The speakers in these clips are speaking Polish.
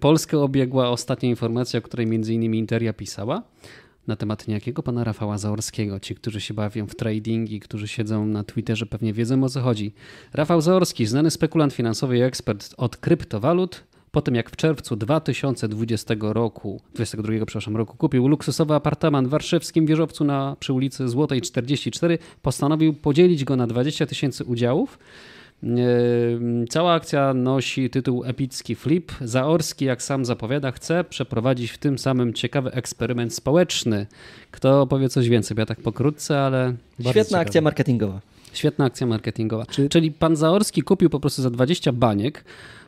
Polskę obiegła ostatnia informacja, o której innymi Interia pisała na temat niejakiego pana Rafała Zaorskiego. Ci, którzy się bawią w trading i którzy siedzą na Twitterze, pewnie wiedzą o co chodzi. Rafał Zaorski, znany spekulant finansowy i ekspert od kryptowalut, po tym jak w czerwcu 2020 roku, 22 przepraszam, roku kupił luksusowy apartament w warszawskim wieżowcu na, przy ulicy Złotej 44, postanowił podzielić go na 20 tysięcy udziałów. Cała akcja nosi tytuł Epicki Flip. Zaorski, jak sam zapowiada, chce przeprowadzić w tym samym ciekawy eksperyment społeczny. Kto powie coś więcej? Ja tak pokrótce, ale. Świetna akcja marketingowa. Świetna akcja marketingowa. Czy... Czyli pan Zaorski kupił po prostu za 20 baniek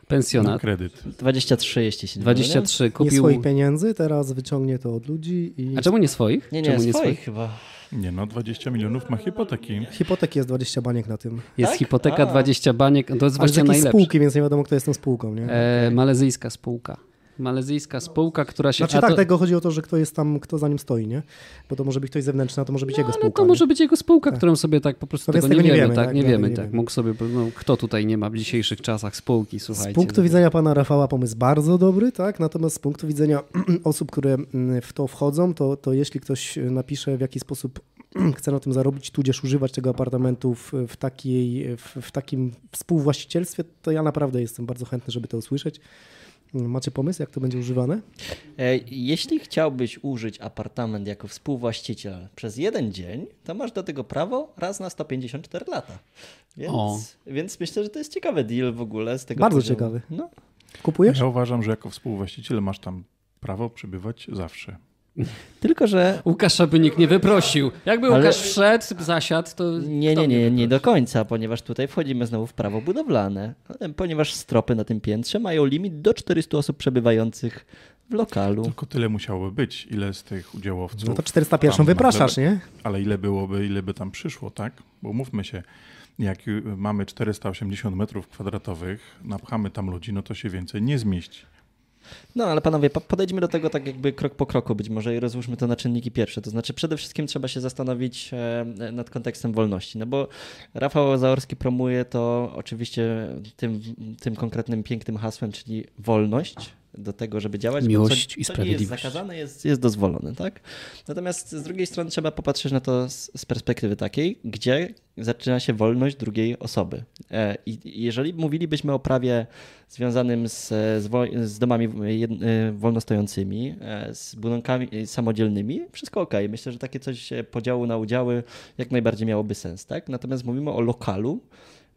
pensjonat. Na kredyt. 23, jeśli się 23 kupił. Nie swoich pieniędzy, teraz wyciągnie to od ludzi. I... A czemu nie swoich? Nie, nie, czemu nie swoich, swoich chyba. Nie no, 20 milionów ma hipoteki. Hipoteki jest 20 baniek na tym. Jest tak? hipoteka A. 20 baniek, to jest właśnie najlepsze. spółki, więc nie wiadomo kto jest tą spółką. Nie? E, malezyjska spółka malezyjska spółka, która się... Znaczy tak, to... tego chodzi o to, że kto jest tam, kto za nim stoi, nie? Bo to może być ktoś zewnętrzny, a to może być no, jego spółka. to nie? może być jego spółka, tak. którą sobie tak po prostu no tego, tego, nie, wiemy, wiemy, tak? Nie wiemy, tak. Mógł sobie, no, kto tutaj nie ma w dzisiejszych czasach spółki, słuchajcie. Z punktu widzenia pana Rafała pomysł bardzo dobry, tak? Natomiast z punktu widzenia osób, które mm, w to wchodzą, to, to jeśli ktoś napisze w jaki sposób chce na tym zarobić, tudzież używać tego apartamentu w, w, takiej, w, w takim współwłaścicielstwie, to ja naprawdę jestem bardzo chętny, żeby to usłyszeć. Macie pomysł, jak to będzie używane? E, jeśli chciałbyś użyć apartament jako współwłaściciel przez jeden dzień, to masz do tego prawo raz na 154 lata. Więc, więc myślę, że to jest ciekawy deal w ogóle z tego Bardzo poziomu. ciekawy. No. Kupujesz? Ja uważam, że jako współwłaściciel masz tam prawo przybywać zawsze. Tylko, że. Łukasza by nikt nie wyprosił. Jakby Ale... Łukasz wszedł, zasiadł, to. Nie, nie, nie, nie do końca, ponieważ tutaj wchodzimy znowu w prawo budowlane. Ponieważ stropy na tym piętrze mają limit do 400 osób przebywających w lokalu. Tylko tyle musiałoby być, ile z tych udziałowców. No to 401 wypraszasz, nie? Ale ile byłoby, ile by tam przyszło, tak? Bo mówmy się, jak mamy 480 metrów kwadratowych, napchamy tam ludzi, no to się więcej nie zmieści. No ale panowie, podejdźmy do tego tak jakby krok po kroku być może i rozłóżmy to na czynniki pierwsze. To znaczy przede wszystkim trzeba się zastanowić e, nad kontekstem wolności, no bo Rafał Zaorski promuje to oczywiście tym, tym konkretnym pięknym hasłem, czyli wolność, do tego, żeby działać. Miłość co, i sprawiedliwość. jest zakazane, jest, jest dozwolone, tak? Natomiast z drugiej strony trzeba popatrzeć na to z, z perspektywy takiej, gdzie zaczyna się wolność drugiej osoby. E, I jeżeli mówilibyśmy o prawie związanym z, z, domami e, wolnostojącymi, e, z budynkami samodzielnymi, wszystko ok. Myślę, że takie coś podziału na udziały jak najbardziej miałoby sens, tak? Natomiast mówimy o lokalu,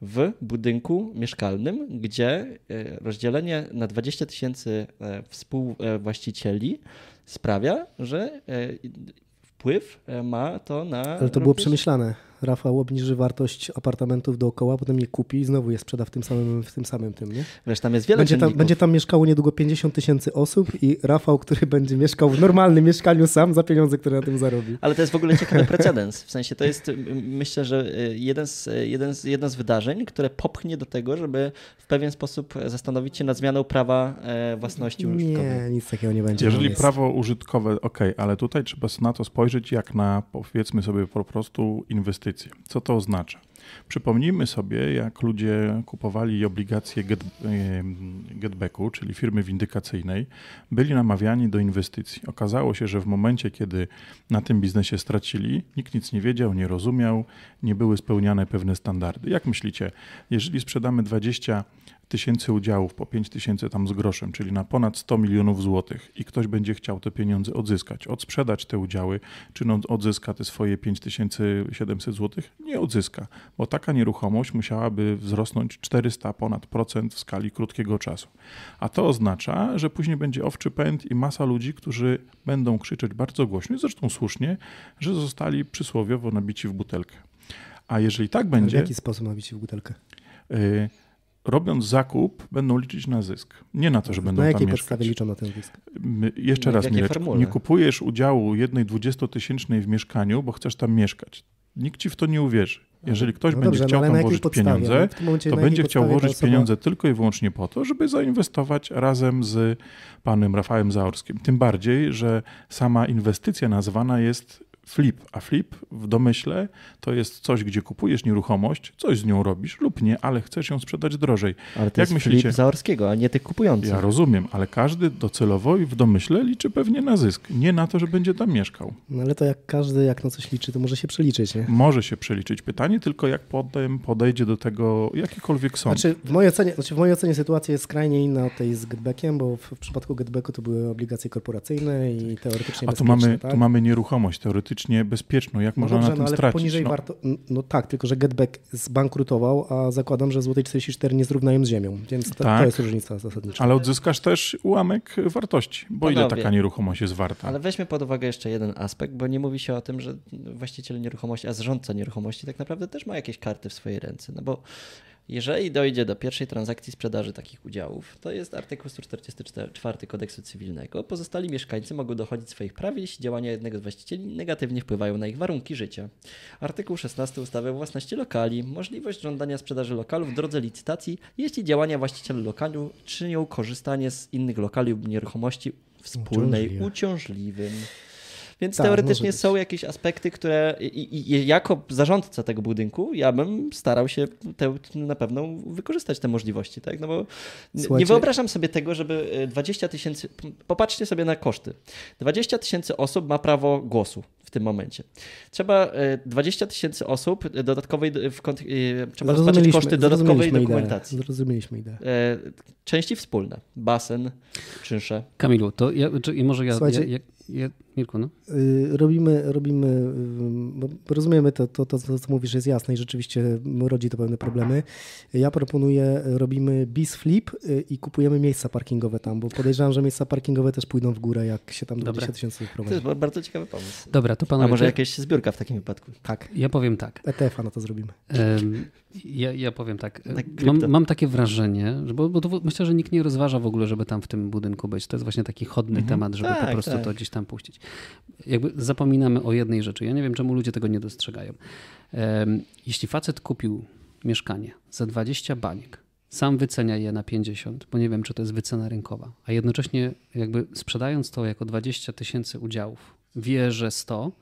w budynku mieszkalnym, gdzie e, rozdzielenie na 20 tysięcy e, współwłaścicieli sprawia, że e, wpływ ma to na. Ale to było przemyślane. Rafał obniży wartość apartamentów dookoła, potem je kupi i znowu je sprzeda w tym samym, w tym samym tym, nie? Wiesz, tam jest wiele będzie tam, będzie tam mieszkało niedługo 50 tysięcy osób i Rafał, który będzie mieszkał w normalnym mieszkaniu sam za pieniądze, które na tym zarobi. Ale to jest w ogóle ciekawy precedens. W sensie to jest, myślę, że y, jeden z, jeden z, jedno z wydarzeń, które popchnie do tego, żeby w pewien sposób zastanowić się nad zmianą prawa e, własności użytkowej. Nie, nic takiego nie będzie. Jeżeli prawo użytkowe, ok, ale tutaj trzeba na to spojrzeć jak na, powiedzmy sobie, po prostu inwestycje inwestycje. Co to oznacza? Przypomnijmy sobie, jak ludzie kupowali obligacje get, getbacku, czyli firmy windykacyjnej, byli namawiani do inwestycji. Okazało się, że w momencie, kiedy na tym biznesie stracili, nikt nic nie wiedział, nie rozumiał, nie były spełniane pewne standardy. Jak myślicie, jeżeli sprzedamy 20 tysięcy udziałów po 5 tysięcy tam z groszem, czyli na ponad 100 milionów złotych i ktoś będzie chciał te pieniądze odzyskać, odsprzedać te udziały, czy on odzyska te swoje 5700 złotych? Nie odzyska, bo taka nieruchomość musiałaby wzrosnąć 400 ponad procent w skali krótkiego czasu. A to oznacza, że później będzie owczy pęd i masa ludzi, którzy będą krzyczeć bardzo głośno i zresztą słusznie, że zostali przysłowiowo nabici w butelkę. A jeżeli tak będzie... w jaki sposób nabici w butelkę? Y robiąc zakup, będą liczyć na zysk. Nie na to, że będą na tam mieszkać. Na jakiej podstawie liczą na ten zysk? Jeszcze raz, Mirek, nie kupujesz udziału jednej dwudziestotysięcznej w mieszkaniu, bo chcesz tam mieszkać. Nikt ci w to nie uwierzy. Jeżeli ktoś no będzie dobrze, no chciał tam włożyć pieniądze, to będzie chciał włożyć osoba... pieniądze tylko i wyłącznie po to, żeby zainwestować razem z panem Rafałem Zaorskim. Tym bardziej, że sama inwestycja nazwana jest flip. A flip w domyśle to jest coś, gdzie kupujesz nieruchomość, coś z nią robisz lub nie, ale chcesz ją sprzedać drożej. Ale to Jak jest myślicie? flip Zaorskiego, a nie tych kupujących. Ja rozumiem, ale każdy docelowo i w domyśle liczy pewnie na zysk, nie na to, że będzie tam mieszkał. No ale to jak każdy jak na coś liczy, to może się przeliczyć, nie? Może się przeliczyć. Pytanie tylko, jak potem podejdzie do tego jakikolwiek sąd. Znaczy w, mojej ocenie, znaczy w mojej ocenie sytuacja jest skrajnie inna od tej z Getbackiem, bo w, w przypadku Getbacku to były obligacje korporacyjne i teoretycznie A tu mamy, tak? tu mamy nieruchomość teoretycznie bezpieczną. Jak No można dobrze, na tym no ale stracić? poniżej no? warto... No tak, tylko że Getback zbankrutował, a zakładam, że Złotej 44 nie zrównają z ziemią, więc to, Tak. to jest różnica zasadnicza. Ale odzyskasz też ułamek wartości, bo ile Panowie, taka nieruchomość jest warta? Ale weźmy pod uwagę jeszcze jeden aspekt, bo nie mówi się o tym, że właściciel nieruchomości, a zarządca nieruchomości tak naprawdę też ma jakieś karty w swojej ręce. No bo jeżeli dojdzie do pierwszej transakcji sprzedaży takich udziałów, to jest artykuł 144 kodeksu cywilnego. Pozostali mieszkańcy mogą dochodzić swoich praw, jeśli działania jednego z właścicieli negatywnie wpływają na ich warunki życia. Artykuł 16 ustawy o własności lokali. Możliwość żądania sprzedaży lokalu w drodze licytacji, jeśli działania właściciela lokalu czynią korzystanie z innych lokali lub nieruchomości wspólnej Uciążliwe. uciążliwym. Więc Tak, teoretycznie są jakieś aspekty, które i, i, i jako zarządca tego budynku ja bym starał się te, na pewno wykorzystać te możliwości, tak? No bo n- nie Słuchajcie- wyobrażam sobie tego, żeby e, 20 tysięcy, p- popatrzcie sobie na koszty. 20 tysięcy osób ma prawo głosu w tym momencie. Trzeba e, 20 tysięcy osób dodatkowej, w, kont- e, trzeba rozpatrzeć koszty dodatkowej dokumentacji. Ideę, zrozumieliśmy ideę. E, Części wspólne, basen, czynsze. Kamilu, to ja, czy, i może ja, Słuchajcie- ja, ja, ja Mirku, no? Y, Robimy, robimy, y, rozumiemy to, to, to, co mówisz jest jasne i rzeczywiście rodzi to pewne problemy. Ja proponuję, robimy bis flip y, i kupujemy miejsca parkingowe tam, bo podejrzewam, że miejsca parkingowe też pójdą w górę, jak się tam Dobra. 20 tysięcy To wprowadzi. jest ba- bardzo ciekawy pomysł. Dobra, to A panowie, może to- jakaś zbiórka w takim wypadku? Tak, ja powiem tak. ETF-a na to zrobimy. Em, Ja, ja powiem tak. Tak, Mam, mam takie wrażenie, że, bo, bo to myślę, że nikt nie rozważa w ogóle, żeby tam w tym budynku być. To jest właśnie taki chodny temat, żeby po Tak, prostu tak. to gdzieś tam puścić. Jakby zapominamy o jednej rzeczy. Ja nie wiem, czemu ludzie tego nie dostrzegają. Jeśli facet kupił mieszkanie za 20 baniek, sam wycenia je na 50, bo nie wiem, czy to jest wycena rynkowa, a jednocześnie jakby sprzedając to jako 20 tysięcy udziałów, wie, że 100,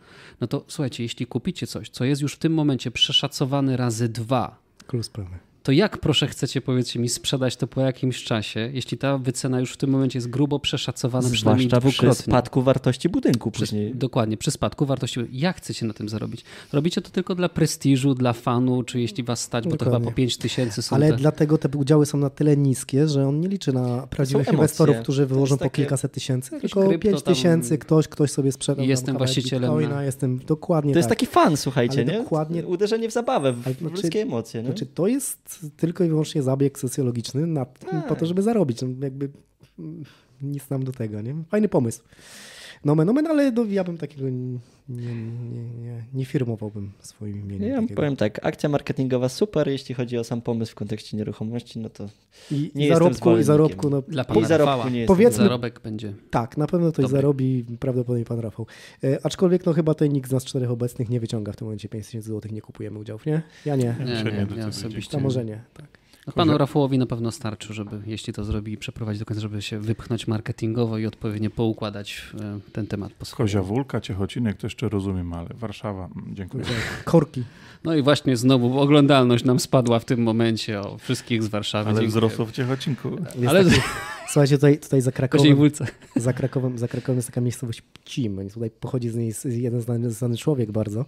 no to słuchajcie, jeśli kupicie coś, co jest już w tym momencie przeszacowane razy dwa, Klucz sprawy. To jak proszę chcecie, powiedzcie mi, sprzedać to po jakimś czasie, jeśli ta wycena już w tym momencie jest grubo przeszacowana przynajmniej Zwłaszcza przy dwukrotnie? spadku wartości budynku Przy, później. dokładnie, przy spadku wartości. Jak chcecie na tym zarobić? Robicie to tylko dla prestiżu, dla fanu, czy jeśli was stać, bo to chyba Dokładnie. po 5 tysięcy są Ale te... dlatego te udziały są na tyle niskie, że on nie liczy na prawdziwych inwestorów, którzy wyłożą po kilkaset tysięcy, tylko krypto 5 tam- tysięcy, ktoś, ktoś sobie sprzedał tam Jestem właścicielem bitcoina, na- jestem dokładnie To jest tak. taki fan, słuchajcie, Ale nie? dokładnie- Uderzenie w zabawę, w, w znaczy- ludzkie emocje. Nie? Znaczy, to jest tylko i wyłącznie zabieg socjologiczny Tak. po to, żeby zarobić. No, Jakby nic nam do tego, nie? Fajny pomysł. Nomen, nomen, ale do, ja bym takiego nie, nie, nie, nie, nie firmowałbym swoim imieniem. ja takiego. powiem tak, akcja marketingowa super, jeśli chodzi o sam pomysł w kontekście nieruchomości, no to I, nie i jestem zarobku, i zarobku, no Dla i pana zarobku Rafała. nie jest. Powiedzmy- Zarobek będzie. tak, na pewno ktoś zarobi, prawdopodobnie pan Rafał. E, aczkolwiek no chyba tutaj nikt z nas czterech obecnych nie wyciąga w tym momencie 5 tysięcy złotych, nie kupujemy udziałów, nie? Ja nie. Ja Nie, nie, nie nie, decyduję. osobiście. To może nie, tak. No, panu Rafałowi na pewno starczy, żeby, jeśli to zrobi i przeprowadzi do końca, żeby się wypchnąć marketingowo i odpowiednio poukładać e, ten temat po swojemu. Kozia Wólka, Ciechocinek to jeszcze rozumiem, ale Warszawa, mm, dziękuję. Korki. No i właśnie znowu oglądalność nam spadła w tym momencie o wszystkich z Warszawy. Ale wzrosło w Ciechocinku. Jest Ale taki, słuchajcie, tutaj, tutaj za Krakowem, za, Krakowem, za Krakowem jest taka miejscowość Pcim. Więc Tutaj pochodzi z niej jeden znany, znany człowiek bardzo.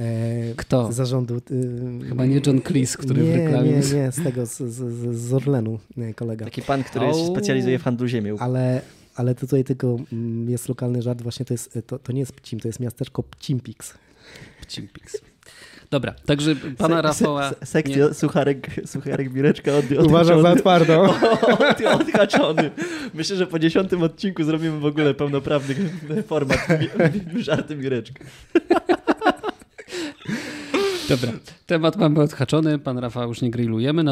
E, Kto? Z zarządu. y, Chyba nie John Cleese, który nie, w reklamie... Nie, nie, z tego, z, z, z- Orlenu kolega. taki pan, który Au. się specjalizuje w handlu ziemią. Ale, ale tutaj tylko mm, jest lokalny żart, właśnie to jest, to, to nie jest Pcim, to jest miasteczko Pcimpix. Pcimpix. Dobra, także pana Se- Rafała... se- sekcja sucharek, sucharek Mireczka od, Uważam za twardą. Od, odhaczony. Myślę, że po dziesiątym odcinku zrobimy w ogóle pełnoprawny format mi- żarty Mireczka. Dobra, temat mamy odhaczony, pan Rafał już nie grillujemy,